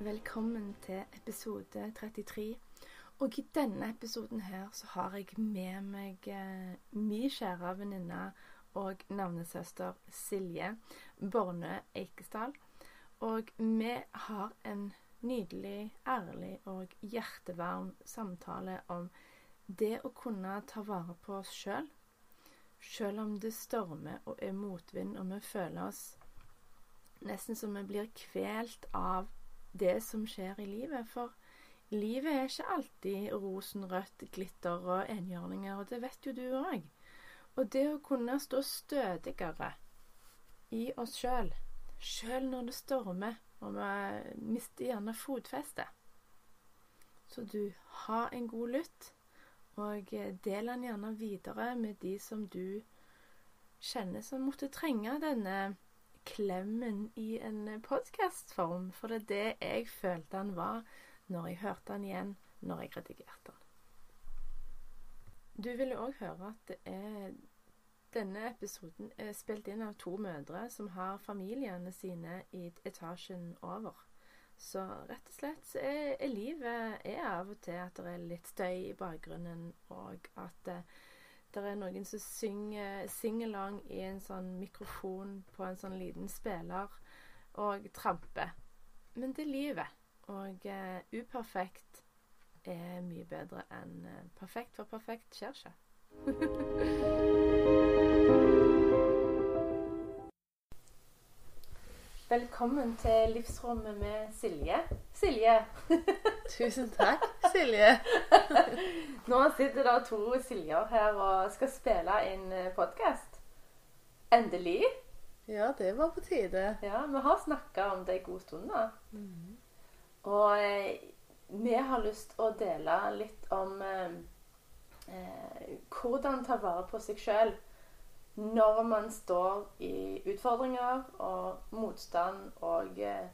Velkommen til episode 33. Og i denne episoden her så har jeg med meg eh, min kjære venninne og navnesøster Silje Borne Eikesdal. Og vi har en nydelig, ærlig og hjertevarm samtale om det å kunne ta vare på oss sjøl. Sjøl om det stormer og er motvind, og vi føler oss nesten som vi blir kvelt av det som skjer i livet. For livet er ikke alltid rosenrødt, glitter og enhjørninger, og det vet jo du òg. Og det å kunne stå stødigere i oss sjøl, sjøl når det stormer, og vi mister gjerne fotfestet Så du, ha en god lytt, og del den gjerne videre med de som du kjenner som måtte trenge denne klemmen i en podkastform. For det er det jeg følte han var når jeg hørte han igjen når jeg redigerte han. Du vil òg høre at er denne episoden er spilt inn av to mødre som har familiene sine i etasjen over. Så rett og slett så er, er livet er av og til at det er litt støy i bakgrunnen, og at eh, det er noen som synger singalong i en sånn mikrofon på en sånn liten spiller og tramper. Men det er livet. Og uh, uperfekt er mye bedre enn uh, perfekt, for perfekt skjer ikke. Velkommen til livsrommet med Silje. Silje. Tusen takk, Silje. Nå sitter det to Siljer her og skal spille inn podkast. Endelig. Ja, det var på tide. Ja, Vi har snakka om det en god stund nå. Mm. Og eh, vi har lyst å dele litt om eh, eh, hvordan ta vare på seg sjøl når man står i utfordringer og motstand, og eh,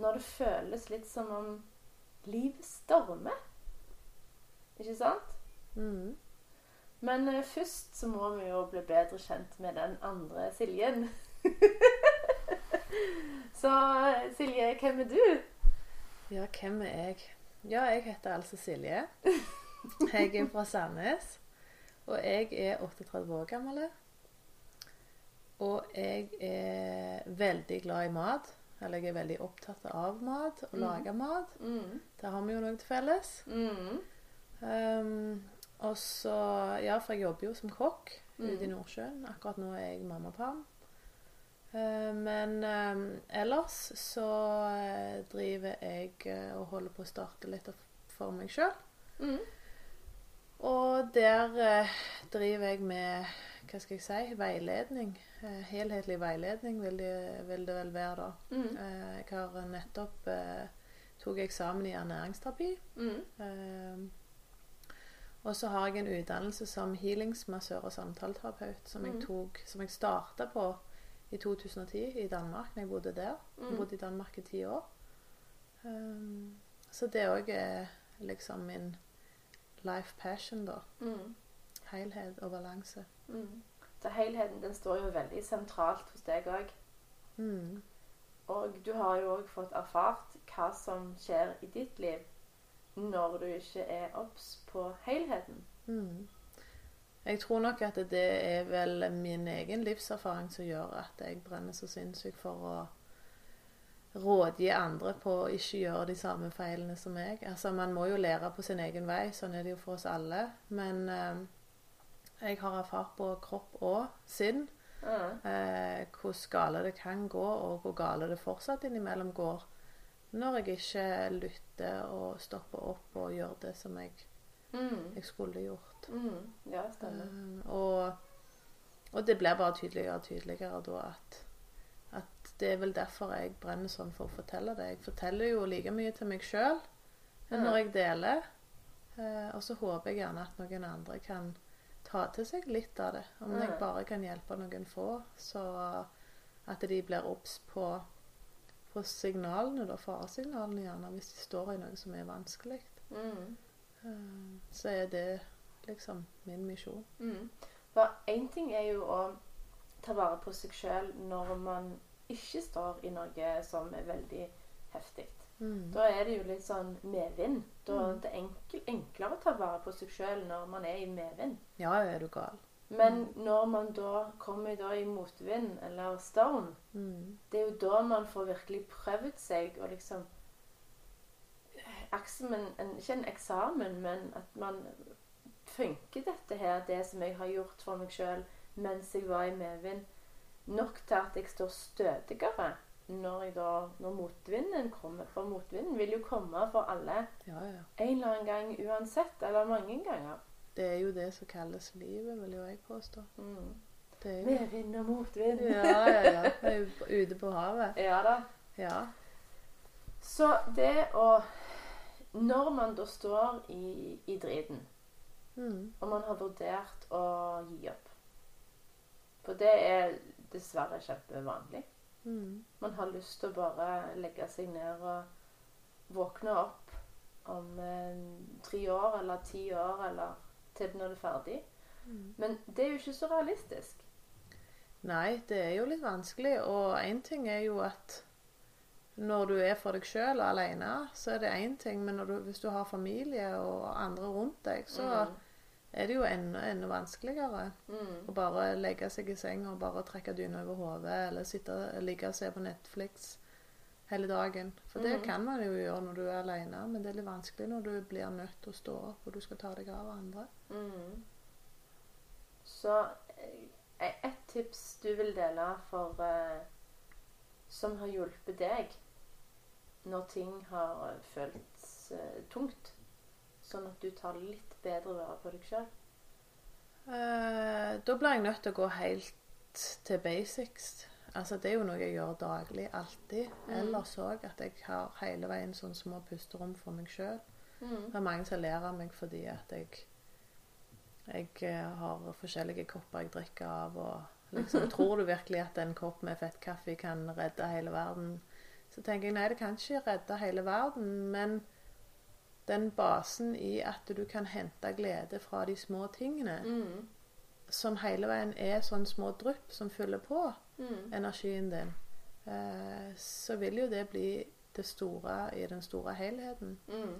når det føles litt som om livet stormer. Ikke sant? Mm. Men uh, først så må vi jo bli bedre kjent med den andre Siljen. så Silje, hvem er du? Ja, hvem er jeg? Ja, jeg heter altså Silje. Jeg er fra Sandnes. Og jeg er 38 år gammel. Og jeg er veldig glad i mat. Eller jeg er veldig opptatt av mat og mm. lage mat. Mm. Det har vi jo noe til felles. Mm. Um, og så Ja, for jeg jobber jo som kokk ute i Mm. Nordsjøen. Akkurat nå er jeg mammaperm. Uh, men um, ellers så uh, driver jeg uh, og holder på å starte litt for meg sjøl. Mm. Og der uh, driver jeg med hva skal jeg si veiledning. Uh, helhetlig veiledning vil det, vil det vel være, da. Mm. Uh, jeg har nettopp tok eksamen i ernæringsterapi. Mm. Og så har jeg en utdannelse som healingsmassør og samtaleterapeut som jeg Mhm. tok, som jeg starta på i 2010 i Danmark, når jeg bodde der. Jeg Mm. bodde i Danmark i ti år. Um, så det òg er liksom min life passion, da. Mm. Helhet og balanse. Mm. Så helheten den står jo veldig sentralt hos deg òg. Mm. Og du har jo òg fått erfart hva som skjer i ditt liv når du ikke er obs på helheten. Mm. Jeg tror nok at det er vel min egen livserfaring som gjør at jeg brenner så sinnssykt for å rådgi andre på å ikke gjøre de samme feilene som meg. Altså, Man må jo lære på sin egen vei, sånn er det jo for oss alle. Men eh, jeg har erfart på kropp og sinn Ja. eh, hvor gale det kan gå, og hvor gale det fortsatt innimellom går når jeg ikke lytter og stopper opp og gjør det som jeg, Mm. jeg skulle gjort. Mm. Ja, stemmer. Um, og, og det blir bare tydeligere og tydeligere da at, at det er vel derfor jeg brenner sånn for å fortelle det. Jeg forteller jo like mye til meg sjøl enn når jeg deler. Uh, og så håper jeg gjerne at noen andre kan ta til seg litt av det. Om jeg bare kan hjelpe noen få, så at de blir obs på, på signalene, da, faresignalene gjerne, hvis de står i noe som er vanskelig. Mm. Eh, så er det liksom min misjon. Mm. For én ting er jo å ta vare på seg sjøl når man ikke står i noe som er veldig heftig. Mm. Da er det jo litt sånn medvind. Da Mm. er det enkel, enklere å ta vare på seg sjøl når man er i medvind. Ja, er du gal. Men når man da kommer da i motvind eller storm, Mm. det er jo da man får virkelig prøvd seg og liksom eksamen, en, Ikke en eksamen, men at man Funker dette her, det som jeg har gjort for meg sjøl mens jeg var i medvind, nok til at jeg står stødigere når, jeg da, når motvinden kommer? For motvinden vil jo komme for alle Ja, ja. en eller annen gang uansett, eller mange ganger. Det er jo det som kalles livet, vil jo jeg påstå. Mm. Det er jo Medvind og motvind. Ja, ja, ja. Vi er jo ute på havet. ja da. Ja. Så det å Når man da står i, i driten, Mm. og man har vurdert å gi opp For det er dessverre kjempevanlig. Mm. Man har lyst til å bare legge seg ned og våkne opp om eh, tre år eller ti år eller til når det er ferdig. Mm. Men det er jo ikke så realistisk. Nei, det er jo litt vanskelig. Og én ting er jo at når du er for deg sjøl og alene, så er det én ting. Men når du, hvis du har familie og andre rundt deg, så Mm. er det jo enda, enda vanskeligere Mm. å bare legge seg i seng og bare trekke dyna over hodet, eller sitte ligge og se på Netflix hele dagen. For det Mhm. kan man jo gjøre når du er alene, men det er litt vanskelig når du blir nødt til å stå opp og du skal ta deg av andre. Mm. Så eh, et tips du vil dele for uh, som har hjulpet deg når ting har føltes uh, tungt, sånn at du tar litt bedre vare på deg sjøl? Uh, da blir jeg nødt til å gå helt til basics. Altså, det er jo noe jeg gjør daglig, alltid. Mm. Ellers òg at jeg har hele veien sånn små pusterom for meg sjøl. Mm. Det er mange som ler av meg fordi at jeg jeg eh, har forskjellige kopper jeg drikker av. og liksom, Tror du virkelig at en kopp med fettkaffe kan redde hele verden? Så tenker jeg nei, det kan ikke redde hele verden, men den basen i at du kan hente glede fra de små tingene, Mm. som hele veien er sånn små drypp som fyller på Mm. energien din, eh, så vil jo det bli det store i den store helheten. Mm.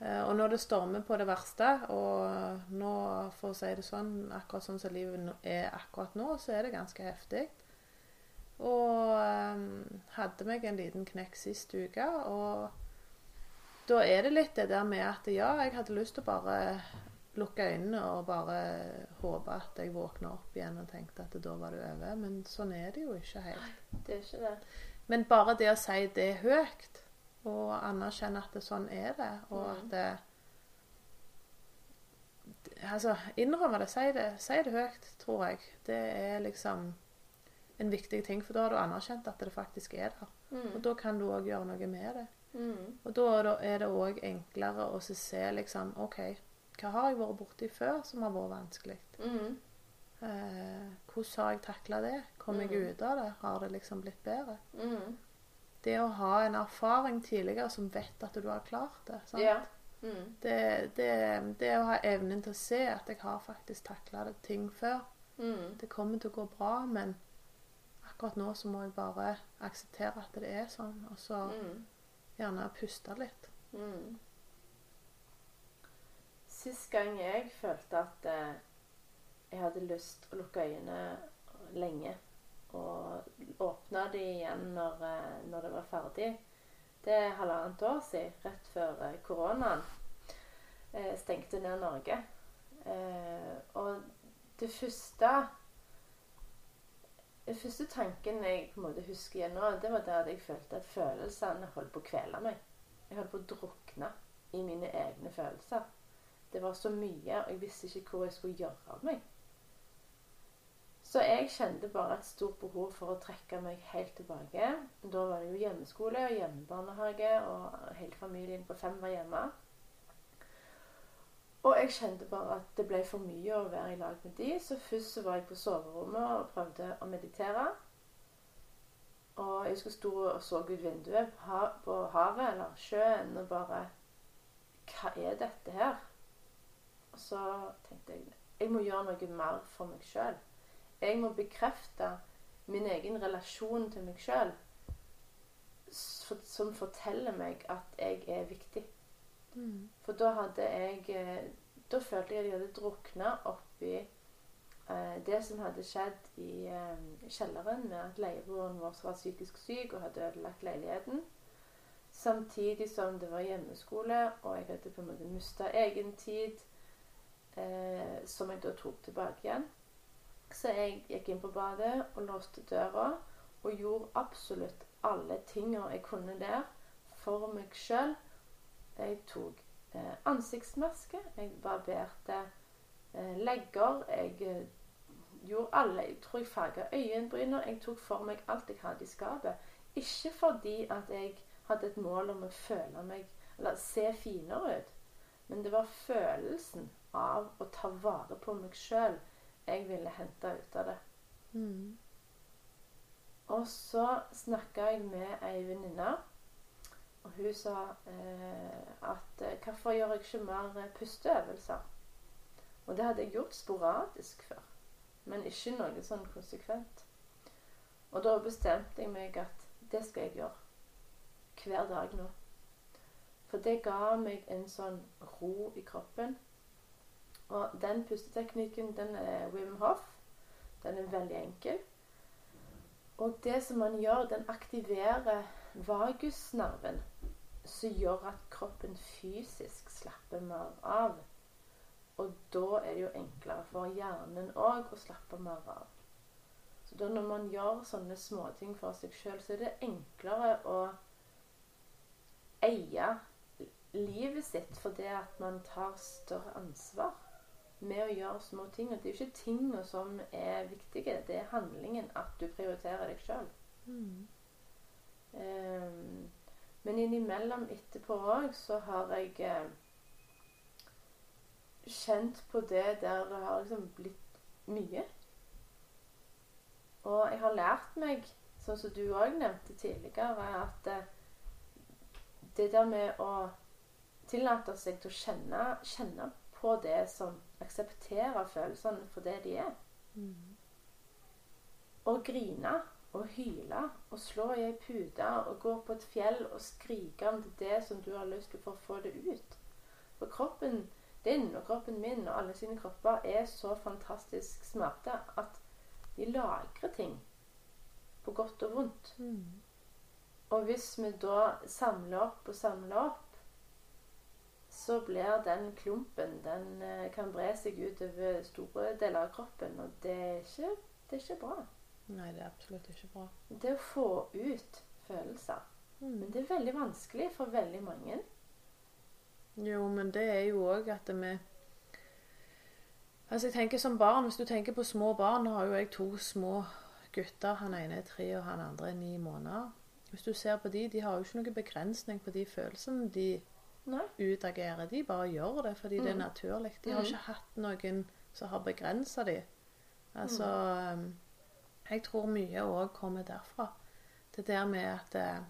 Eh, Og når det stormer på det verste, og nå, for å si det sånn, akkurat sånn som livet er akkurat nå, så er det ganske heftig. Og eh, hadde meg en liten knekk sist uke, og da er det litt det der med at ja, jeg hadde lyst til å bare lukke øynene og bare håpe at jeg våkna opp igjen og tenkte at da var det over. Men sånn er det jo ikke helt. Det er ikke det. Men bare det å si det høyt, og anerkjenne at det sånn er det, og Mm. at det Altså, innrømme det. Si det, si det høyt, tror jeg. Det er liksom en viktig ting, for da har du anerkjent at det faktisk er der. Og Mm. da kan du òg gjøre noe med det. Mm. Og da er det òg enklere å se liksom OK, hva har jeg vært borti før som har vært vanskelig? Mm. Eh, hvordan har jeg takla det? Kom jeg Mm. ut av det? Har det liksom blitt bedre? Mm. det å ha en erfaring tidligere som vet at du har klart det. Sant? Ja. Mm. Det, det, det å ha evnen til å se at jeg har faktisk takla ting før. Mm. Det kommer til å gå bra, men akkurat nå så må jeg bare akseptere at det er sånn, og så Mm. gjerne puste litt. Sist gang jeg følte at eh, jeg hadde lyst å lukke øynene lenge og åpne de igjen når, eh, når det var ferdig, det er halvannet år siden, rett før eh, koronaen stengte ned Norge. Og det første Den første tanken jeg på en måte husker igjen nå, det var det at jeg følte at følelsene holdt på å kvele meg. Jeg holdt på å drukne i mine egne følelser. Det var så mye, og jeg visste ikke hvor jeg skulle gjøre av meg. Så jeg kjente bare et stort behov for å trekke meg helt tilbake. Da var det jo hjemmeskole og hjemmebarnehage, og hele familien på fem var hjemme. Og jeg kjente bare at det ble for mye å være i lag med de, så først så var jeg på soverommet og prøvde å meditere. Og jeg husker sto og så ut vinduet på havet eller sjøen og bare Hva er dette her? Og så tenkte jeg jeg må gjøre noe mer for meg sjøl. Jeg må bekrefte min egen relasjon til meg sjøl, som forteller meg at jeg er viktig. Mm. For da hadde jeg eh, Da følte jeg at jeg hadde drukna oppi eh, det som hadde skjedd i eh, kjelleren med at leieboeren vår var psykisk syk og hadde ødelagt leiligheten. Samtidig som det var hjemmeskole, og jeg hadde på en måte mista egen tid, eh, som jeg da tok tilbake igjen. Så jeg gikk inn på badet og låste døra og gjorde absolutt alle tinga jeg kunne der for meg sjøl jeg tok eh, ansiktsmaske, jeg barberte eh, legger, jeg eh, gjorde alle Jeg tror jeg farga øyenbryner. Jeg tok for meg alt jeg hadde i skapet. Ikke fordi at jeg hadde et mål om å føle meg Eller se finere ut. Men det var følelsen av å ta vare på meg sjøl jeg ville hente ut av det. Mm. Og så snakka jeg med ei venninne og hun sa eh, at eh, hvorfor gjør jeg ikke mer eh, pusteøvelser? Og det hadde jeg gjort sporadisk før, men ikke noe sånn konsekvent. Og da bestemte jeg meg at det skal jeg gjøre. Hver dag nå. For det ga meg en sånn ro i kroppen. Og den pusteteknikken, den er Wim Hoff. Den er veldig enkel. Og det som man gjør, den aktiverer vagusnerven som gjør at kroppen fysisk slapper mer av. Og da er det jo enklere for hjernen òg å slappe mer av. Så da når man gjør sånne småting for seg sjøl, så er det enklere å eie livet sitt fordi at man tar større ansvar med å gjøre små ting. Og det er jo ikke tingene som er viktige, det er handlingen at du prioriterer deg sjøl. Mm. Um, men innimellom etterpå òg så har jeg eh, kjent på det der det har liksom blitt mye. Og jeg har lært meg, sånn som du òg nevnte tidligere, at eh, det der med å tillate seg til å kjenne, kjenne på det som aksepterer følelsene for det de er. Mm. Og grine og hyle og slå i ei pute og gå på et fjell og skrike om det som du har lyst til for å få det ut. For kroppen din og kroppen min og alle sine kropper er så fantastisk smarte at de lagrer ting på godt og vondt. Mm. Og hvis vi da samler opp og samler opp, så blir den klumpen Den eh, kan bre seg utover store deler av kroppen, og det er ikke, det er ikke bra. Nei, det er absolutt ikke bra. Det å få ut følelser. Mm. Men det er veldig vanskelig for veldig mange. Jo, men det er jo òg at vi Altså, jeg tenker som barn, Hvis du tenker på små barn Nå har jo jeg to små gutter. Han ene er tre, og han andre er ni måneder. Hvis du ser på de, de har jo ikke noen begrensning på de følelsene de Nei. utagerer. De bare gjør det fordi mm. det er mm. naturlig. De har mm. ikke hatt noen som har begrensa dem. Altså mm. um, jeg tror mye òg kommer derfra. Det der med at eh,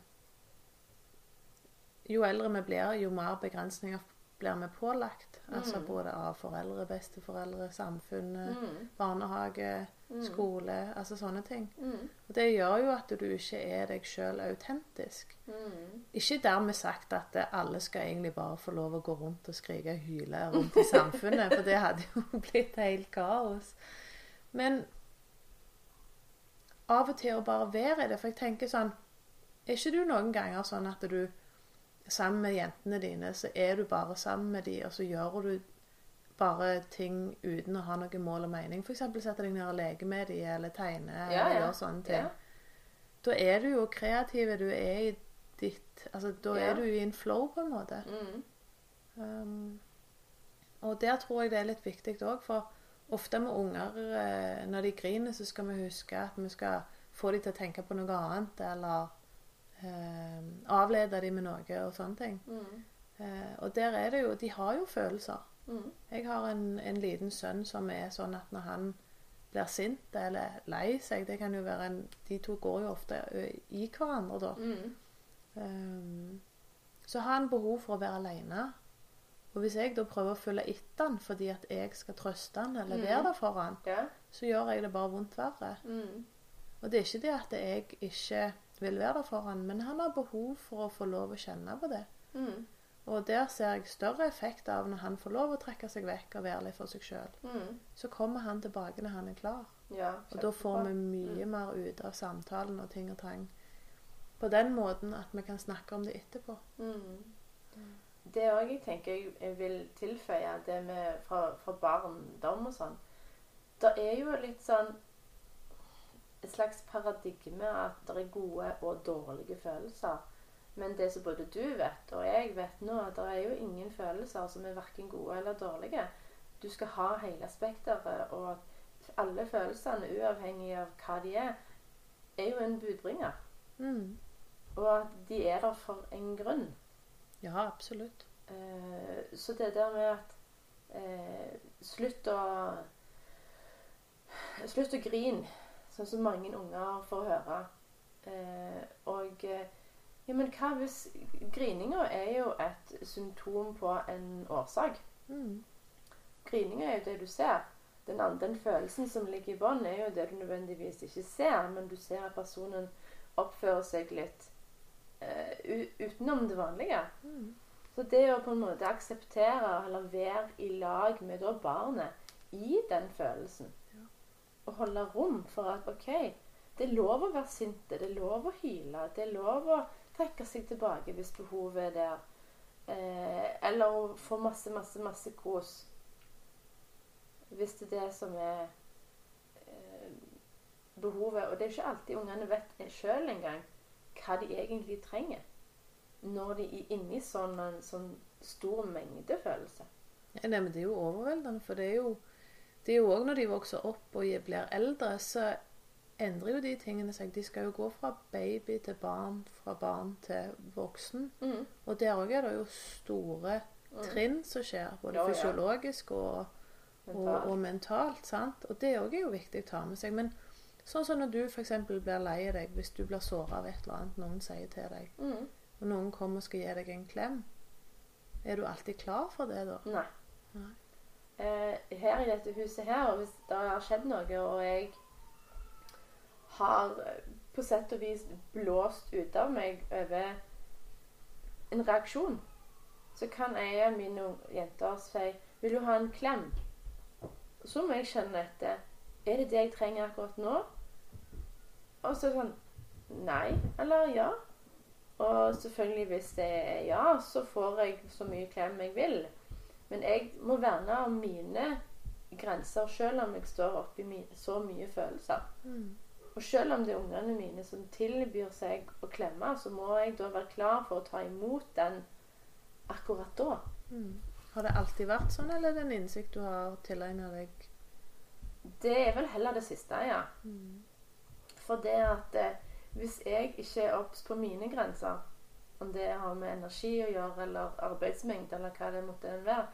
jo eldre vi blir, jo mer begrensninger blir vi pålagt. Altså mm. Både av foreldre, besteforeldre, samfunnet, mm. barnehage, mm. skole. Altså sånne ting. Og det gjør jo at du ikke er deg sjøl autentisk. Ikke dermed sagt at alle skal egentlig bare få lov å gå rundt og skrike og hyle rundt i samfunnet, for det hadde jo blitt helt kaos. Men av og til å bare være i det. For jeg tenker sånn Er ikke du noen ganger sånn at du sammen med jentene dine, så er du bare sammen med dem, og så gjør du bare ting uten å ha noe mål og mening? F.eks. sette deg ned og leke med dem, eller tegne, ja, eller gjøre sånne ting. Ja. Da er du jo kreativ. Du er i ditt Altså, da ja. er du i en flow, på en måte. Mm. Um, og der tror jeg det er litt viktig òg, for ofte med unger eh, Når de griner, så skal vi huske at vi skal få dem til å tenke på noe annet, eller eh, avlede dem med noe og sånne ting. Mm. Eh, og der er det jo De har jo følelser. Mm. Jeg har en, en liten sønn som er sånn at når han blir sint eller lei seg det kan jo være en, De to går jo ofte i hverandre, da. Mm. Um, så har han behov for å være alene. Og hvis jeg da prøver å følge etter han fordi at jeg skal trøste han eller Mm. være der for han, Ja. så gjør jeg det bare vondt verre. Mm. Og det er ikke det at jeg ikke vil være der for han, men han har behov for å få lov å kjenne på det. Mm. Og der ser jeg større effekt av når han får lov å trekke seg vekk og være litt for seg sjøl. Mm. Så kommer han tilbake når han er klar. Ja, Og da får vi mye Mm. mer ut av samtalen og ting og tang. På den måten at vi kan snakke om det etterpå. Mm. Det òg jeg tenker jeg, jeg vil tilføye, det med fra, fra barndom og sånn. Det er jo litt sånn et slags paradigme at det er gode og dårlige følelser. Men det som både du vet og jeg vet nå, at det er jo ingen følelser som er verken gode eller dårlige. Du skal ha hele spekteret, og alle følelsene, uavhengig av hva de er, er jo en budbringer. Mm. Og at de er der for en grunn. Ja, absolutt. Eh, så det der med at eh, Slutt å Slutt å grine, sånn som mange unger får høre. Eh, og eh, ja, men hva hvis Grininga er jo et symptom på en årsak. Mm. Grininga er jo det du ser. Den, andre, den følelsen som ligger i bånn, er jo det du nødvendigvis ikke ser, men du ser at personen oppfører seg litt eh, utenom det vanlige. Mm. Så det å på en måte akseptere eller være i lag med barnet i den følelsen, Og holde rom for at OK, det er lov å være sinte, det er lov å hyle, det er lov å trekke seg tilbake hvis behovet er der. Eh, eller å få masse, masse, masse kos. Hvis det er det som er eh, behovet. Og det er ikke alltid ungene vet sjøl engang hva de egentlig trenger når de er inne i sånn en sånn stor mengde følelser. Ja, nei, men det er jo overveldende, for det er jo det er jo òg når de vokser opp og blir eldre, så endrer jo de tingene seg. De skal jo gå fra baby til barn, fra barn til voksen. Mm. Og der òg er det jo store Mm. trinn som skjer, både Ja, fysiologisk og, og, Mentalt. og mentalt. sant? Og det òg er jo viktig å ta med seg. Men sånn som når du f.eks. blir lei deg hvis du blir såra av et eller annet noen sier til deg, Mm. og noen kommer og skal gi deg en klem, er du alltid klar for det da? Nei. Nei. Eh, her i dette huset her, og hvis det har skjedd noe, og jeg har eh, på sett og vis blåst ut av meg over en reaksjon, så kan ei av mine jenter si 'Vil du ha en klem?' Så må jeg kjenne etter. Er det det jeg trenger akkurat nå? Og så sånn Nei. Eller ja. Og selvfølgelig, hvis det er ja, så får jeg så mye klem jeg vil. Men jeg må verne om mine grenser selv om jeg står oppi så mye følelser. Mm. Og selv om det er ungene mine som tilbyr seg å klemme, så må jeg da være klar for å ta imot den akkurat da. Mm. Har det alltid vært sånn, eller er det en innsikt du har tilegnet deg? Det er vel heller det siste, ja. Mm. For det at eh, hvis jeg ikke er obs på mine grenser, om det har med energi å gjøre, eller arbeidsmengde, eller hva det måtte være,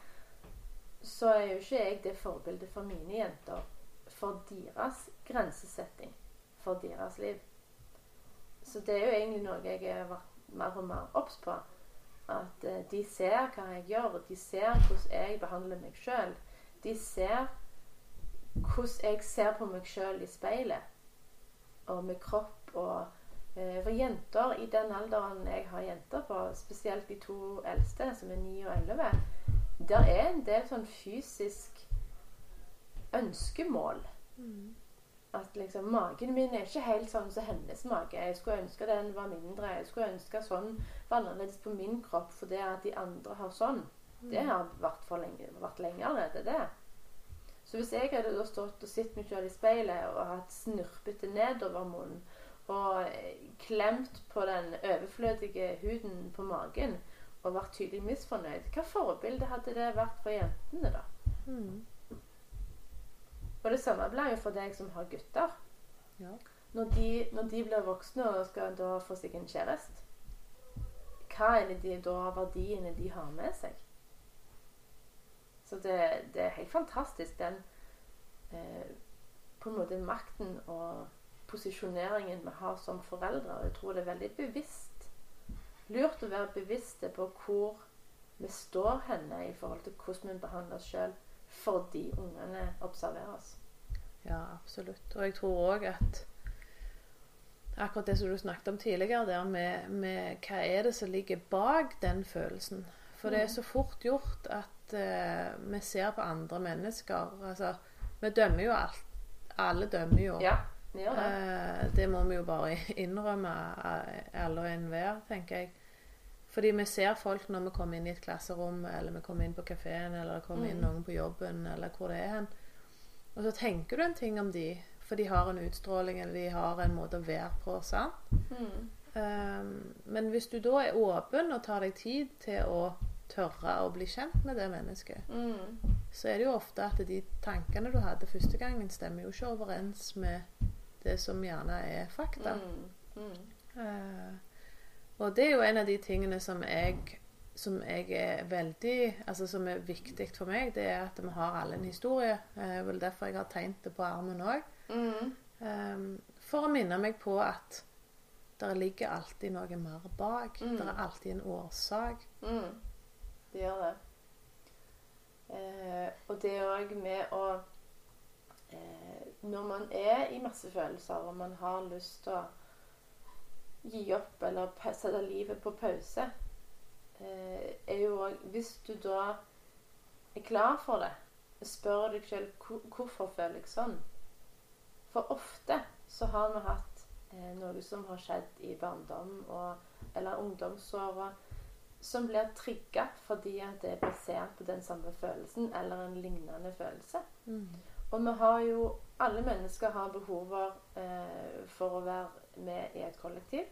så er jo ikke jeg det forbildet for mine jenter for deres grensesetting, for deres liv. Så det er jo egentlig noe jeg har vært mer og mer obs på. At eh, de ser hva jeg gjør, og de ser hvordan jeg behandler meg sjøl. De ser hvordan jeg ser på meg sjøl i speilet og med kropp og For jenter i den alderen jeg har jenter på, spesielt de to eldste, som er 9 og 11, der er en del sånn fysisk ønskemål. Mm. At liksom magen min er ikke helt sånn som hennes mage. Jeg skulle ønske den var mindre. Jeg skulle ønske sånn var annerledes på min kropp fordi at de andre har sånn. Det har vært, for lenge, vært lenge allerede, det. Så hvis jeg hadde da stått og sett meg selv i speilet og hatt snurpete nedover munnen og eh, klemt på den overflødige huden på magen og vært tydelig misfornøyd, hva forbilde hadde det vært for jentene, da? Mm. Og det samme blir jo for deg som har gutter. Ja. Når de, når de blir voksne og skal da få seg en kjæreste, hva er det de, da verdiene de har med seg? Så det, det er helt fantastisk, den eh, på en måte makten og posisjoneringen vi har som foreldre. Og jeg tror det er veldig bevisst lurt å være bevisste på hvor vi står henne i forhold til hvordan vi behandler oss sjøl fordi ungene observerer oss. Ja, absolutt. Og jeg tror òg at akkurat det som du snakket om tidligere, der med, med, hva er det som ligger bak den følelsen. For det er så fort gjort at uh, vi ser på andre mennesker Altså, vi dømmer jo alt. Alle dømmer jo. Ja, vi det. Det må vi jo bare innrømme, alle og enhver, tenker jeg. Fordi vi ser folk når vi kommer inn i et klasserom, eller vi kommer inn på kafeen, eller det kommer inn Mm. noen på jobben, eller hvor det er hen. Og så tenker du en ting om de, for de har en utstråling, eller de har en måte å være på. sant? Mm. Um, men hvis du da er åpen og tar deg tid til å tørre å bli kjent med det mennesket, Mm. så er det jo ofte at de tankene du hadde første gangen, stemmer jo ikke overens med det som gjerne er fakta. Mm. Mm. Uh, og det er jo en av de tingene som jeg som jeg er veldig Altså som er viktig for meg, det er at vi har alle en historie. Det er vel derfor jeg har tegnet det på armen òg. Mm. for å minne meg på at det ligger alltid noe mer bak. Mm. Det er alltid en årsak. Mm. Det gjør det. Eh, og det òg med å eh, Når man er i masse følelser, og man har lyst til å gi opp eller sette livet på pause, eh, er jo òg Hvis du da er klar for det, spør deg sjøl hvorfor føler jeg sånn. For ofte så har vi hatt eh, noe som har skjedd i barndom og, eller ungdomsåra, som blir trigga fordi at det er basert på den samme følelsen eller en lignende følelse. Og vi har jo Alle mennesker har behover eh, for å være med i et kollektiv.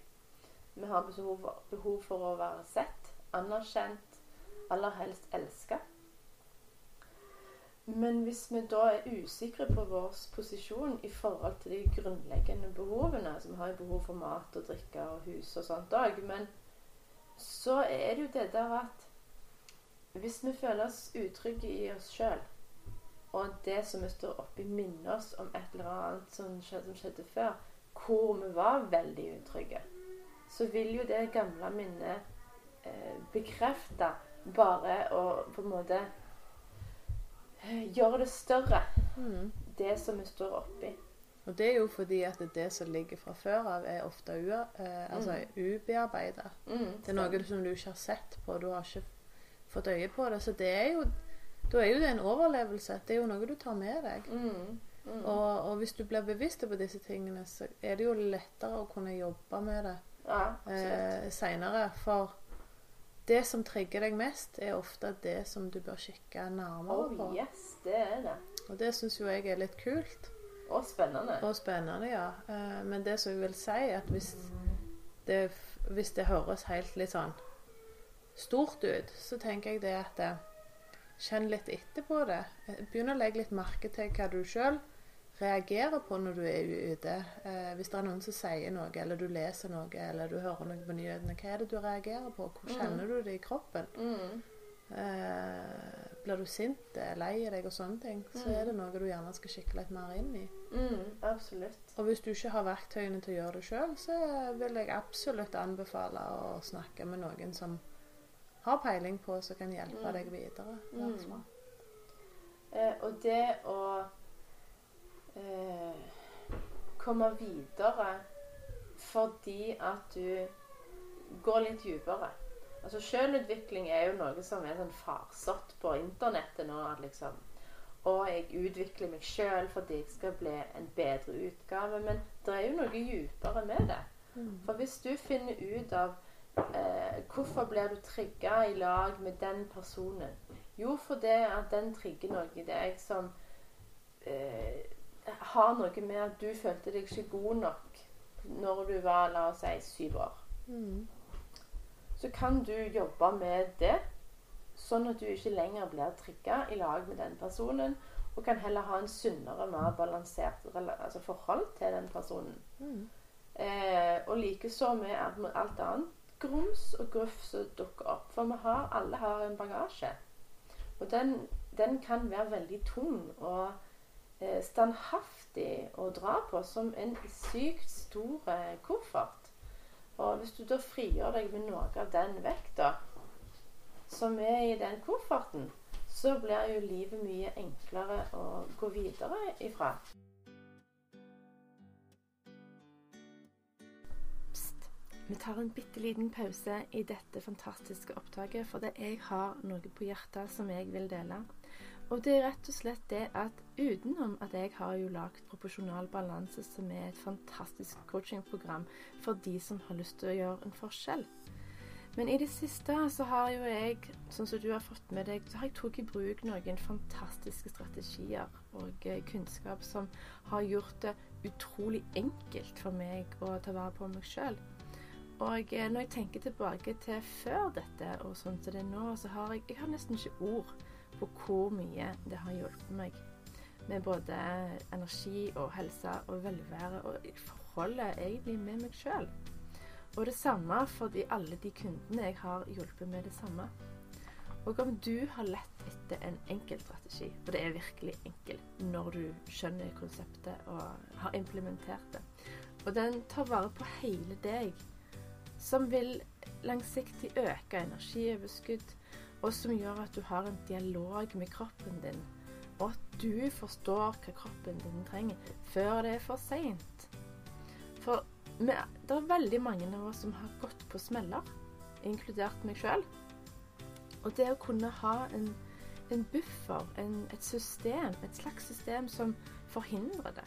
Vi har behov, behov for å være sett, anerkjent, aller helst elska. Men hvis vi da er usikre på vår posisjon i forhold til de grunnleggende behovene Så vi har behov for mat og drikke og hus og sånt òg. Men så er det jo det der at hvis vi føler oss utrygge i oss sjøl, og det som vi står oppi, minner oss om et eller annet som skjedde, som skjedde før, hvor vi var veldig utrygge, så vil jo det gamle minnet eh, bekrefte bare å på en måte eh, gjøre det større, Mm. det som vi står oppi. Og det er jo fordi at det som ligger fra før av, er ofte u, eh, altså ubearbeida. Mm, Det er noe som du ikke har sett på, du har ikke fått øye på det. Så det er jo da er jo det en overlevelse. Det er jo noe du tar med deg. Mm, mm. Og, og hvis du blir bevisst på disse tingene, så er det jo lettere å kunne jobbe med det ja, eh, seinere. For det som trigger deg mest, er ofte det som du bør kikke nærmere på. Oh yes, det er det. Og det syns jo jeg er litt kult Og spennende. og spennende, ja. Eh, men det som jeg vil si, at hvis det, hvis det høres helt litt sånn stort ut, så tenker jeg det at eh, Kjenn litt etter på det. Begynn å legge litt merke til hva du sjøl reagerer på når du er ute. Eh, hvis det er noen som sier noe, eller du leser noe, eller du hører noe på nyhetene, hva er det du reagerer på? Hvor kjenner du det i kroppen? Mm, Eh, blir du sint, eh, lei deg og sånne ting, så Mm. er det noe du gjerne skal kikke litt mer inn i. mm, absolutt. Og hvis du ikke har verktøyene til å gjøre det sjøl, så vil jeg absolutt anbefale å snakke med noen som har peiling på, som kan hjelpe Mm. deg videre. Mm. Eh, og det å eh, komme videre fordi at du går litt dypere. Altså Selvutvikling er jo noe som er sånn farsott på internettet nå. at liksom Og jeg utvikler meg sjøl fordi jeg skal bli en bedre utgave. Men det er jo noe dypere med det. For hvis du finner ut av eh, hvorfor blir du trigga i lag med den personen Jo, fordi at den trigger noe i deg som eh, har noe med at du følte deg ikke god nok når du var, la oss si, syv år. Mm. Så kan du jobbe med det, sånn at du ikke lenger blir trigga i lag med den personen. Og kan heller ha en sunnere, mer balansert altså forhold til den personen. Mm. Eh, og likeså med alt annet grums og gruff som dukker opp. For vi har, alle har en bagasje. Og den, den kan være veldig tung og eh, standhaftig å dra på som en sykt stor eh, koffert. Og hvis du da frigjør deg med noe av den vekta som er i den kofferten, så blir jo livet mye enklere å gå videre ifra. Vi tar en bitte liten pause i dette fantastiske opptaket, for jeg har noe på hjertet som jeg vil dele. Og det er rett og slett det at utenom at jeg har jo lagd Proporsjonal balanse, som er et fantastisk coachingprogram for de som har lyst til å gjøre en forskjell. Men i det siste så har jo jeg, sånn som du har fått med deg, så har jeg tatt i bruk noen fantastiske strategier og eh, kunnskap som har gjort det utrolig enkelt for meg å ta vare på meg sjøl. Og eh, når jeg tenker tilbake til før dette og sånn som det er nå, så har jeg, jeg har nesten ikke ord på hvor mye det har hjulpet meg med både energi og helse og velvære og forholdet egentlig med meg sjøl. Og det samme for de, alle de kundene jeg har hjulpet med det samme. Og om du har lett etter en enkel strategi, og det er virkelig enkelt når du skjønner konseptet og har implementert det, og den tar vare på hele deg, som vil langsiktig øke energioverskudd, og som gjør at du har en dialog med kroppen din, og at du forstår hva kroppen din trenger, før det er for seint. For det er veldig mange av oss som har gått på smeller, inkludert meg sjøl. Og det å kunne ha en, en buffer, en, et system, et slags system som forhindrer det.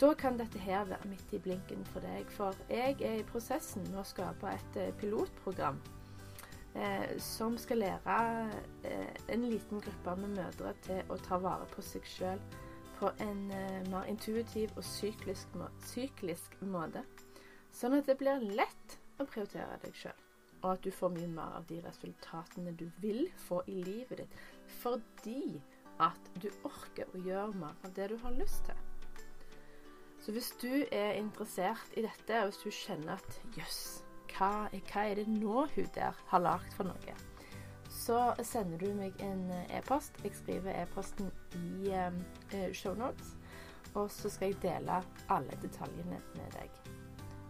Da kan dette her være midt i blinken for deg, for jeg er i prosessen med å skape et eh, pilotprogram eh, som skal lære eh, en liten gruppe med mødre til å ta vare på seg sjøl på en eh, mer intuitiv og syklisk, må syklisk måte. Sånn at det blir lett å prioritere deg sjøl, og at du får mye mer av de resultatene du vil få i livet ditt, fordi at du orker å gjøre mer av det du har lyst til. Så hvis du er interessert i dette, og hvis du kjenner at jøss, hva, hva er det nå hun der har lagd for noe? Så sender du meg en eh, e-post. Jeg skriver e-posten i um, shownotes. Og så skal jeg dele alle detaljene med deg.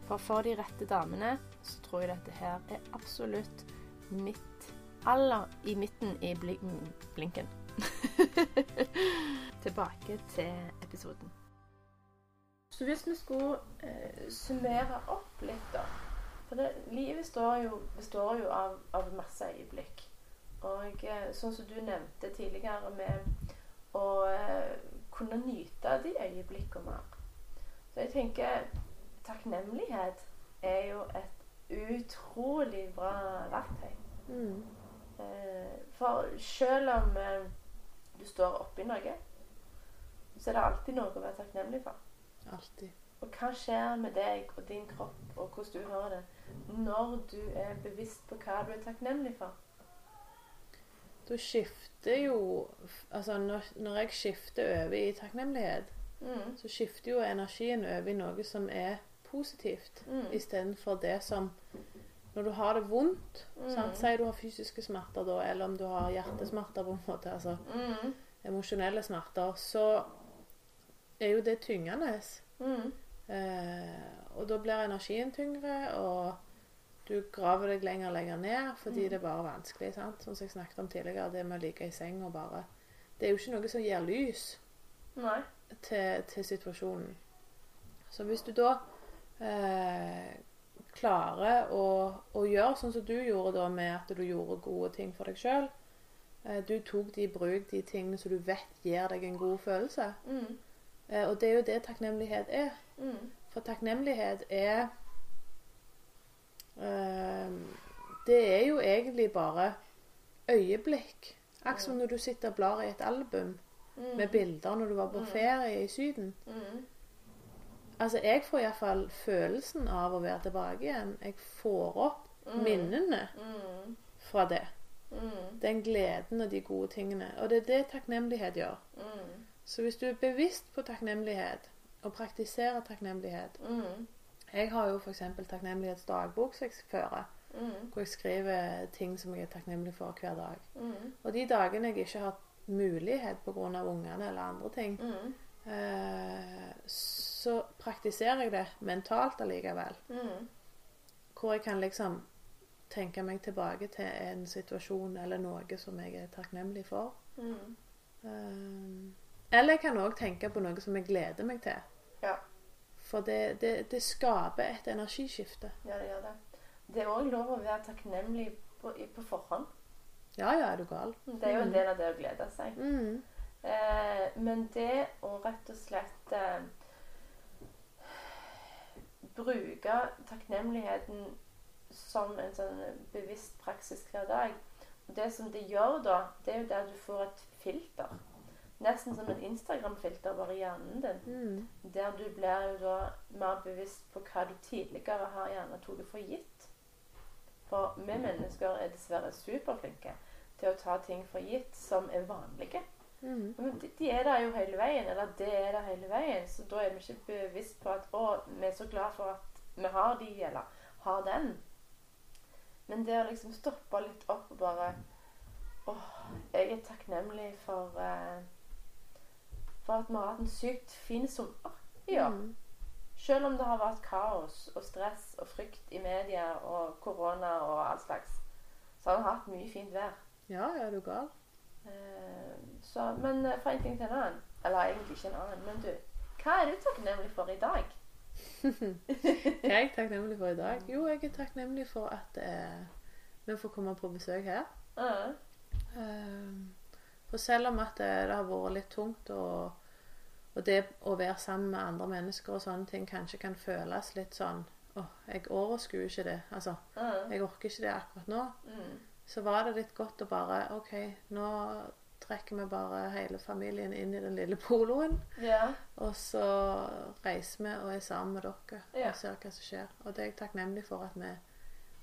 For for de rette damene så tror jeg dette her er absolutt midt aller i midten i blinken. Tilbake til episoden. Så hvis vi skulle eh, summere opp litt, da For det, livet står jo, består jo av, av masse øyeblikk. Og eh, sånn som du nevnte tidligere med å eh, kunne nyte de øyeblikkene mer. Så jeg tenker takknemlighet er jo et utrolig bra verktøy. Mm. Eh, for selv om eh, du står oppi noe, så er det alltid noe å være takknemlig for. Alltid. Og hva skjer med deg og din kropp og hvordan du har det når du er bevisst på hva du er takknemlig for? Da skifter jo Altså, når, når jeg skifter over i takknemlighet, Mm. så skifter jo energien over i noe som er positivt, Mm. istedenfor det som Når du har det vondt Mm. sant? Si du har fysiske smerter, da, eller om du har hjertesmerter, på en måte, altså Mm. emosjonelle smerter, så er jo det tyngende. Mm. Eh, og da blir energien tyngre, og du graver deg lenger og lenger ned fordi Mm. det er bare vanskelig. sant? Som jeg snakket om tidligere, det med å ligge i seng og bare Det er jo ikke noe som gir lys til, til situasjonen. Så hvis du da eh, klarer å, å gjøre sånn som du gjorde da med at du gjorde gode ting for deg sjøl eh, Du tok de i bruk, de tingene som du vet gir deg en god følelse. Mm. Eh, og det er jo det takknemlighet er. Mm. For takknemlighet er eh, Det er jo egentlig bare øyeblikk. Akkurat som når du sitter og blar i et album Mm. med bilder når du var på Mm. ferie i Syden. Mm. Altså, Jeg får iallfall følelsen av å være tilbake igjen. Jeg får opp Mm. minnene Mm. fra det. Den gleden og de gode tingene. Og det er det takknemlighet gjør. Mm. Så hvis du er bevisst på takknemlighet, og praktiserer takknemlighet Mm. Jeg har jo f.eks. takknemlighetsdagbok som jeg fører, Mm. hvor jeg skriver ting som jeg er takknemlig for hver dag. Mm. Og de dagene jeg ikke har mulighet pga. ungene eller andre ting, Mm. eh, så praktiserer jeg det mentalt allikevel. Mm. Hvor jeg kan liksom tenke meg tilbake til en situasjon eller noe som jeg er takknemlig for. Mm. Eh, eller jeg kan òg tenke på noe som jeg gleder meg til. Ja. For det, det, det skaper et energiskifte. ja, det gjør det. Det er òg lov å være takknemlig på, på forhånd. Ja, ja, er du gal? Det er jo en del av det å glede seg. Mm. Eh, men det å rett og slett eh, bruke takknemligheten som en sånn bevisst praksis hver dag Det som det gjør da, det er jo der du får et filter. Nesten som en Instagram-filter bare i hjernen din. Mm. Der du blir jo da mer bevisst på hva du tidligere har gjerne tatt for gitt. For vi mennesker er dessverre superflinke til å ta ting for gitt som er vanlige. Mm. De, de er der jo hele veien, eller det er der hele veien. Så da er vi ikke bevisst på at å, vi er så glad for at vi har de, eller har den. Men det å liksom stoppe litt opp og bare Åh, jeg er takknemlig for eh, For at vi har hatt en sykt fin sommer i år. Mm. Selv om det har vært kaos og stress og frykt i media og korona og all slags, så har vi hatt mye fint vær. Ja, ja, er du gal? Eh, så, men eh, fra en ting til en annen Eller egentlig ikke en annen, men du. Hva er du takknemlig for i dag? jeg er takknemlig for i dag? Jo, jeg er takknemlig for at eh, vi får komme på besøk her. Uh, Eh, for selv om at det, det har vært litt tungt, og, og det å være sammen med andre mennesker og sånne ting kanskje kan føles litt sånn Åh, jeg overskuer ikke det. Altså, jeg orker ikke det akkurat nå. mm, Så var det litt godt å bare OK, nå trekker vi bare hele familien inn i den lille poloen. ja. Og så reiser vi og er sammen med dere Ja. og ser hva som skjer. Og det er jeg takknemlig for at vi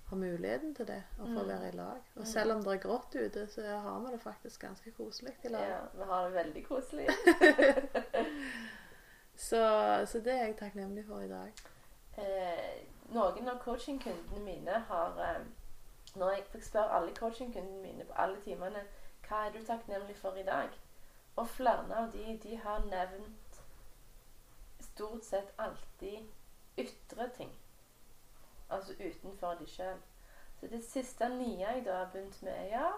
har muligheten til det, å få Mm. være i lag. Og Mm. selv om det er grått ute, så har vi det faktisk ganske koselig i lag. ja. Vi har det veldig koselig. Så, så det er jeg takknemlig for i dag. Eh, noen av coachingkundene mine har eh, Når jeg fikk spørre alle coachingkundene mine på alle timene hva er du takknemlig for i dag, og flere av de, de har nevnt stort sett alltid ytre ting. Altså utenfor de sjøl. Så det siste nye jeg da har begynt med, er ja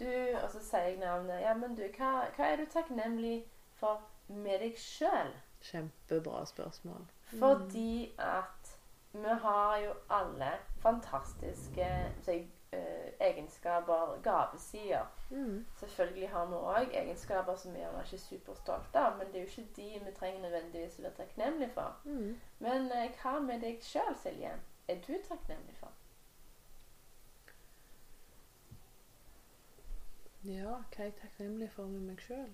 du, Og så sier jeg navnet. Ja, men du, hva, hva er du takknemlig for med deg sjøl? Kjempebra spørsmål. Fordi at vi har jo alle fantastiske si, eh, egenskaper, gavesider. Mm. Selvfølgelig har vi òg egenskaper som vi gjerne ikke er superstolte av, men det er jo ikke de vi trenger nødvendigvis å være takknemlige for. Mm. Men eh, hva med deg sjøl, Silje? Er du takknemlig for? Ja, hva er jeg takknemlig for med meg sjøl?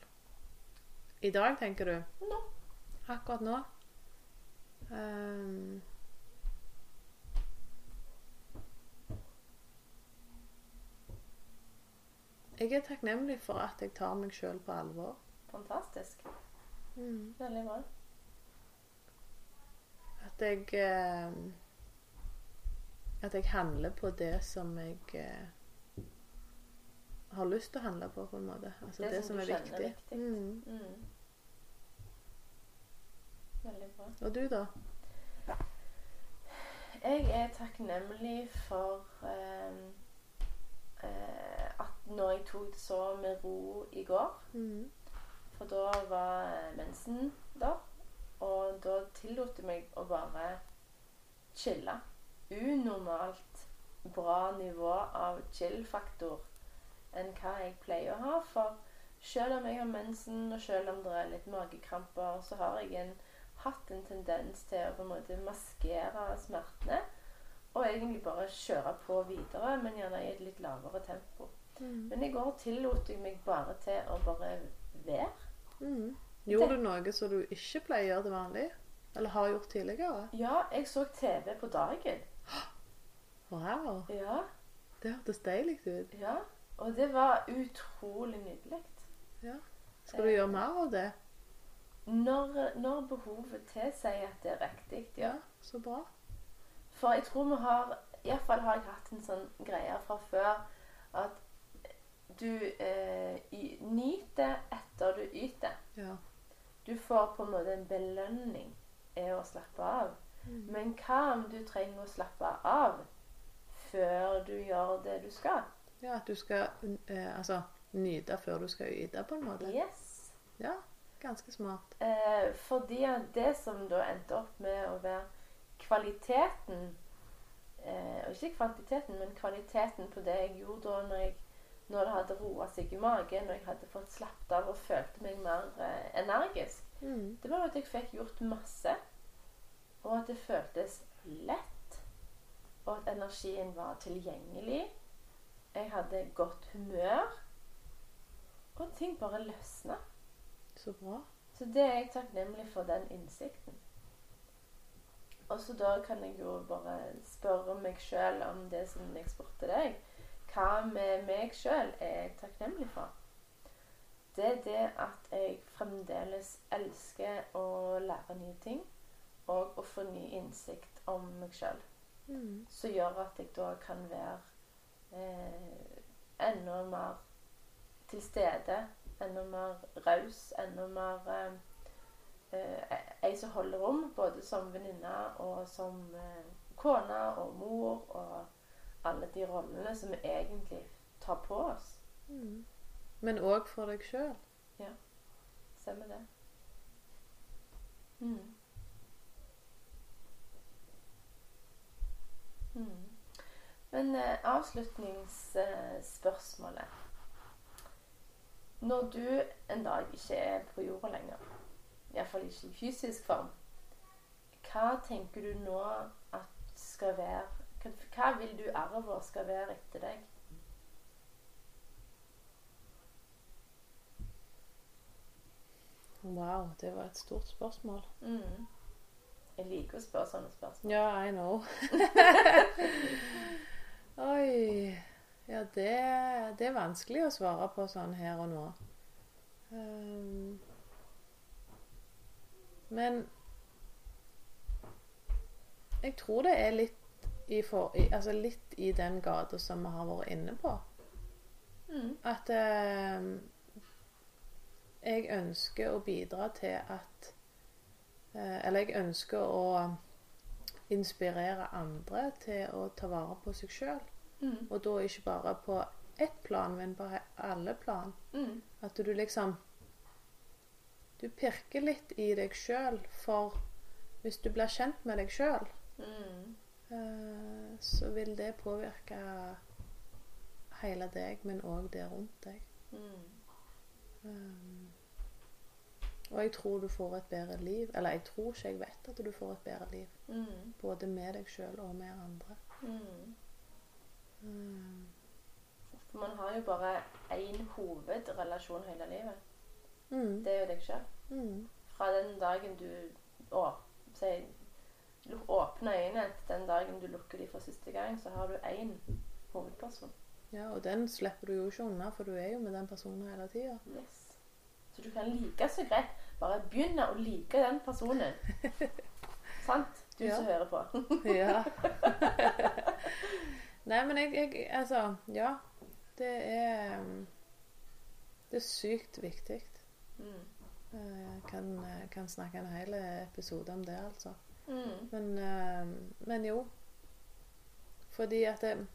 I dag, tenker du? Nå. Akkurat nå? Um, jeg er takknemlig for at jeg tar meg sjøl på alvor. Fantastisk. Mm. Veldig bra. At jeg ehm, At jeg handler på det som jeg eh, har lyst til å handle på, på en måte. Altså Det det, som som du er viktig. viktig. Mm. Mm. Veldig bra. Og du, da? Jeg er takknemlig for eh, eh, at når jeg tok det så med ro i går Mm. For da var mensen der. Og da tillot jeg meg å bare chille. Unormalt bra nivå av chill-faktor enn hva jeg pleier å ha. For selv om jeg har mensen, og selv om det er litt magekramper, så har jeg en, hatt en tendens til å på en måte maskere smertene. Og egentlig bare kjøre på videre, men gjerne i et litt lavere tempo. Mm. Men i går tillot jeg meg bare til å bare være. Mm. Gjorde du noe som du ikke pleier til vanlig? Eller har gjort tidligere? Ja, jeg så TV på dagen. Wow, Ja, det hørtes deilig ut. ja. Og det var utrolig nydelig. Skal du gjøre mer av det? når, når behovet tilsier at det er riktig, ja. Ja, så bra. For jeg tror vi har Iallfall har jeg hatt en sånn greie fra før at du eh, nyter etter du yter. Ja. Du får på en måte en belønning i å slappe av. Mm. Men hva om du trenger å slappe av før du gjør det du skal? Ja, at du skal eh, altså nyte før du skal yte, på en måte. Yes. Ja, ganske smart. Eh, fordi det som da endte opp med å være kvaliteten eh, Og ikke kvantiteten, men kvaliteten på det jeg gjorde da når, jeg, når det hadde roa seg i magen, når jeg hadde fått slappet av og følte meg mer eh, energisk, Mm. det var at jeg fikk gjort masse. Og at det føltes lett. Og at energien var tilgjengelig. Jeg hadde godt humør. Og ting bare løsna. Så bra. Så det er jeg takknemlig for den innsikten. Og så da kan jeg jo bare spørre meg sjøl om det som jeg spurte deg. Hva med meg sjøl er jeg takknemlig for? Det er det at jeg fremdeles elsker å lære nye ting. Og å få ny innsikt om meg sjøl. Mm. Som gjør at jeg da kan være eh, enda mer til stede. Enda mer raus. Enda mer eh, eh, ei som holder rom, både som venninne og som eh, kone og mor og alle de rollene som vi egentlig tar på oss. Mm. Men òg for deg sjøl. Stemmer det? Mm. Mm. Men eh, avslutningsspørsmålet Når du en dag ikke er på jorda lenger, iallfall ikke i fysisk form, hva tenker du nå at skal være Hva, hva vil du arve skal være etter deg? Wow, det var et stort spørsmål. Mm. Jeg liker å spørre sånne spørsmål. Ja, I know. Oi. Ja, det, det er vanskelig å svare på sånn her og nå. Um, men jeg tror det er litt i, for, i, altså litt i den gata som vi har vært inne på. Mm. At um, jeg ønsker å bidra til at Eller jeg ønsker å inspirere andre til å ta vare på seg sjøl. Mm. Og da ikke bare på ett plan, men på alle plan. Mm. At du liksom Du pirker litt i deg sjøl, for hvis du blir kjent med deg sjøl, Mm. eh, så vil det påvirke hele deg, men òg det rundt deg. Mm. Um, og jeg tror du får et bedre liv. Eller jeg tror ikke jeg vet at du får et bedre liv. Mm. Både med deg sjøl og med andre. Mm. Mm. For man har jo bare én hovedrelasjon hele livet. mm, Det er jo deg sjøl. mm, Fra den dagen du å, si, åpner øynene til den dagen du lukker dem for siste gang, så har du én hovedperson. ja, og den slipper du jo ikke unna, for du er jo med den personen hele tida. Yes. Så du kan like så greit bare begynne å like den personen. Sant? Du Ja. som hører på. Ja. Nei, men jeg, jeg Altså, ja. Det er um, Det er sykt viktig. Mm. Jeg kan, kan snakke en hel episode om det, altså. Mm. Men, eh, men jo. Fordi at det,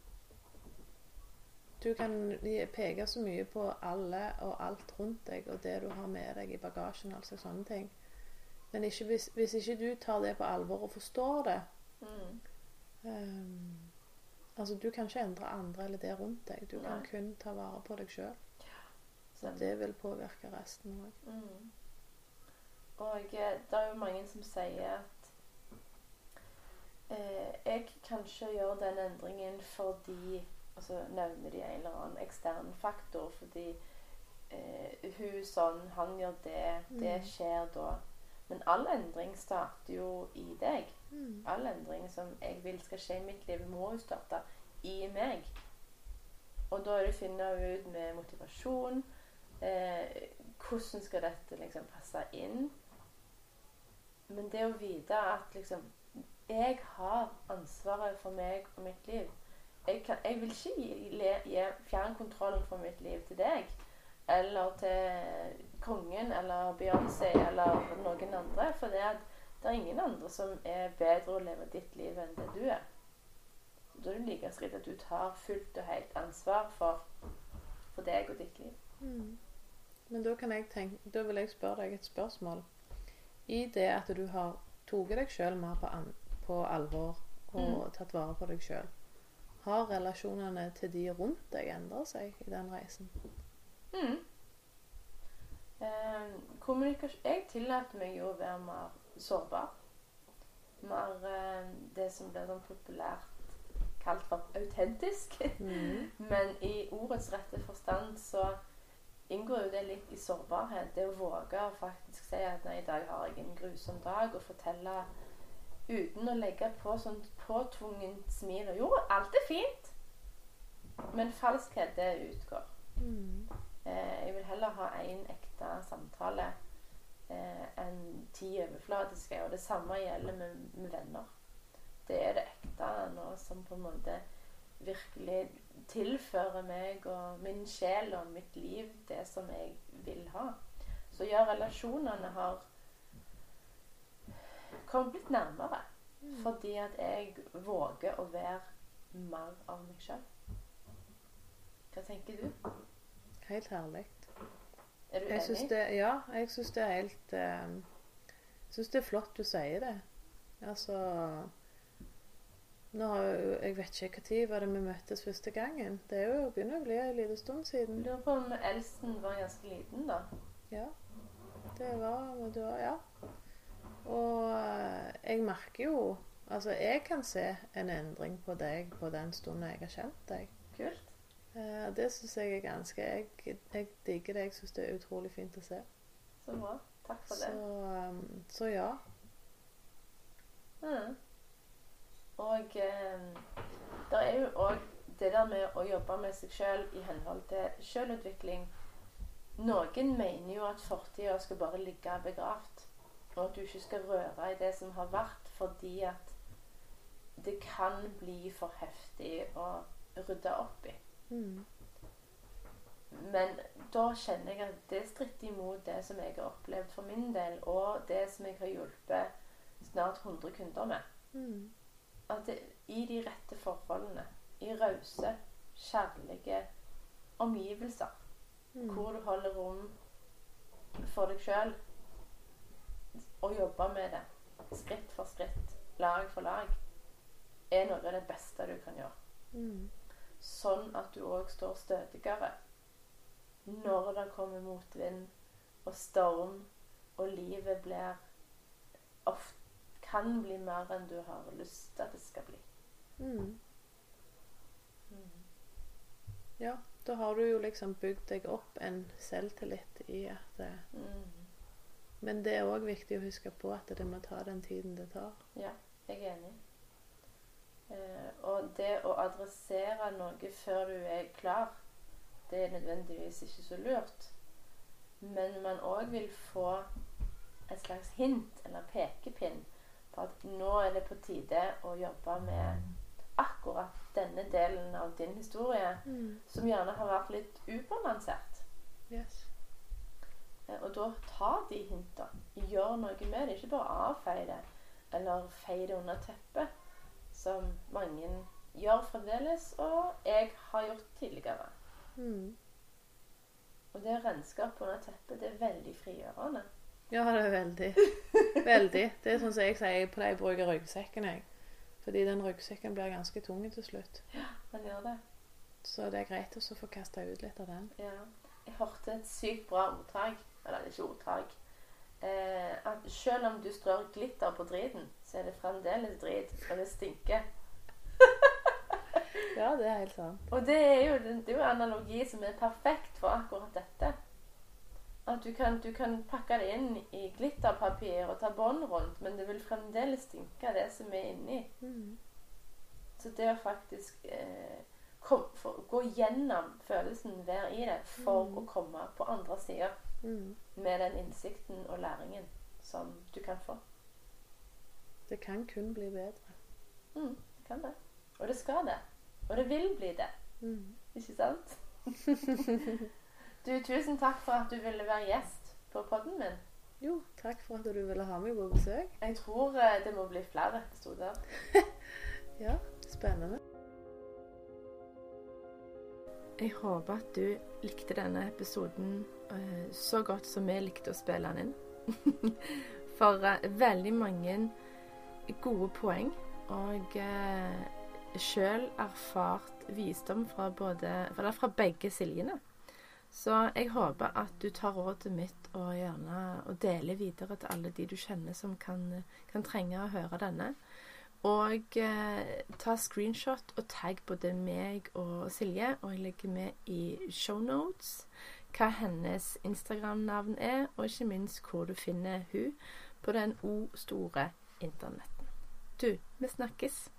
Du kan peke så mye på alle og alt rundt deg og det du har med deg i bagasjen. altså sånne ting. Men ikke hvis, hvis ikke du tar det på alvor og forstår det Mm. um, Altså, du kan ikke endre andre eller det rundt deg. Du kan kun ta vare på deg sjøl. Ja, det vil påvirke resten òg. Mm. Og eh, det er jo mange som sier at eh, jeg kan ikke gjøre den endringen fordi Og så nevner de en eller annen ekstern faktor fordi eh, hun sånn, han gjør det, det Mm. skjer da. Men all endring starter jo i deg. Mm. All endring som jeg vil skal skje i mitt liv, må jo starte i meg. Og da er det å finne ut med motivasjon eh, Hvordan skal dette liksom passe inn Men det å vite at liksom Jeg har ansvaret for meg og mitt liv. Jeg, kan, jeg vil ikke gi, le- gi fjernkontrollen for mitt liv til deg. Eller til kongen eller Beyoncé eller noen andre. For det, det er ingen andre som er bedre å leve ditt liv enn det du er. Da er det like skritt at du tar fullt og helt ansvar for, for deg og ditt liv. Mm. Men da, tenke, da vil jeg spørre deg et spørsmål. I det at du har tatt deg sjøl mer på, på alvor og Mm. tatt vare på deg sjøl, har relasjonene til de rundt deg endra seg i den reisen? Mm. Eh, Jeg tillater meg jo å være mer sårbar. Mer eh, det som blir sånn populært kalt for autentisk. Mm. Men i ordets rette forstand så inngår jo det litt i sårbarhet. Det å våge å faktisk si at nei, i dag har jeg en grusom dag, og fortelle uten å legge på sånn påtvungent smil. Og jo, alt er fint. Men falskhet, det utgår. Mm. Eh, jeg vil heller ha én ekte samtale eh, enn ti overflatiske. Og det samme gjelder med, med venner. Det er det ekte nå som på en måte virkelig tilfører meg og min sjel og mitt liv det som jeg vil ha. Så ja, relasjonene har kommet litt nærmere. Fordi at jeg våger å være mer av meg sjøl. Hva tenker du? Helt herlig. Er du Jeg enig? det, ja, jeg syns det er helt Jeg Jeg syns det er flott du sier det. Altså nå har Jeg vet ikke når var det vi møttes første gangen. Det er jo begynner å bli en liten stund siden. Lurer på om Elsen var ganske liten, da. Ja. Det var det var, Ja. Og jeg merker jo Altså, jeg kan se en endring på deg på den stunden jeg har kjent deg. Kult. Eh, det syns jeg er ganske Jeg, jeg digger det. Jeg syns det er utrolig fint å se. Så bra. Takk for det. Så, så ja. Mm. Og eh, det er jo òg det der med å jobbe med seg sjøl i henhold til sjølutvikling. Noen mener jo at fortida skal bare ligge begravd, og at du ikke skal røre i det som har vært, fordi at det kan bli for heftig å rydde opp i. Mm. Men da kjenner jeg at det stritter imot det som jeg har opplevd for min del, og det som jeg har hjulpet snart 100 kunder med. Mm. At det, i de rette forholdene, i rause, kjærlige omgivelser, Mm. hvor du holder rom for deg sjøl, og jobbe med det skritt for skritt, lag for lag, er noe av det beste du kan gjøre. Mm. Sånn at du òg står stødigere når det kommer motvind og storm, og livet blir ofte kan bli mer enn du har lyst til at det skal bli. Mm. Ja, da har du jo liksom bygd deg opp en selvtillit i at det... Mm. Men det er òg viktig å huske på at det må ta den tiden det tar. Ja, jeg er enig. Eh, og det å adressere noe før du er klar, det er nødvendigvis ikke så lurt. Men man òg vil få et slags hint eller pekepinn på at nå er det på tide å jobbe med akkurat denne delen av din historie, som gjerne har vært litt ubalansert. Yes. Eh, Og da ta de hinta. Gjør noe med det. Ikke bare avfeie det, eller feie det under teppet, som mange gjør fremdeles, og jeg har gjort tidligere. Mm. Og det å renske opp under teppet, det er veldig frigjørende. Ja, det er veldig. Veldig. Det er sånn som jeg sier, jeg pleier å bruke ryggsekken, jeg. Fordi den ryggsekken blir ganske tung til slutt. Ja, den gjør det. Så det er greit å få kasta ut litt av den. Ja. Jeg hørte et sykt bra ordtak, eller det er ikke ordtak, eh, at selv om du strør glitter på driten, så er det fremdeles drit, og det stinker. Ja, det er helt sant. Og det er jo det er jo en analogi som er perfekt for akkurat dette. At du kan, du kan pakke det inn i glitterpapir og ta bånd rundt, men det vil fremdeles stinke det som er inni. Mm. Så det å faktisk eh, kom, for, gå gjennom følelsen, være i det, for Mm. å komme på andre sida Mm. med den innsikten og læringen som du kan få. Det kan kun bli bedre. Mm, det kan det. Og det skal det. Og det vil bli det. Mm. Ikke sant? du, tusen takk for at du ville være gjest på podden min. Jo, takk for at du ville ha meg på besøk. Jeg tror eh, det må bli flere episoder. Ja, spennende. Jeg håper at du likte denne episoden så godt som vi likte å spille den inn. For eh, veldig mange gode poeng og uh, sjøl erfart visdom fra, både, fra begge Siljene. Så jeg håper at du tar rådet mitt og gjerne og deler videre til alle de du kjenner som kan, kan trenge å høre denne. Og eh, ta screenshot og tagg både meg og Silje. Og jeg legger med i shownotes hva hennes Instagram-navn er, og ikke minst hvor du finner hun på den O store internetten. Du, vi snakkes.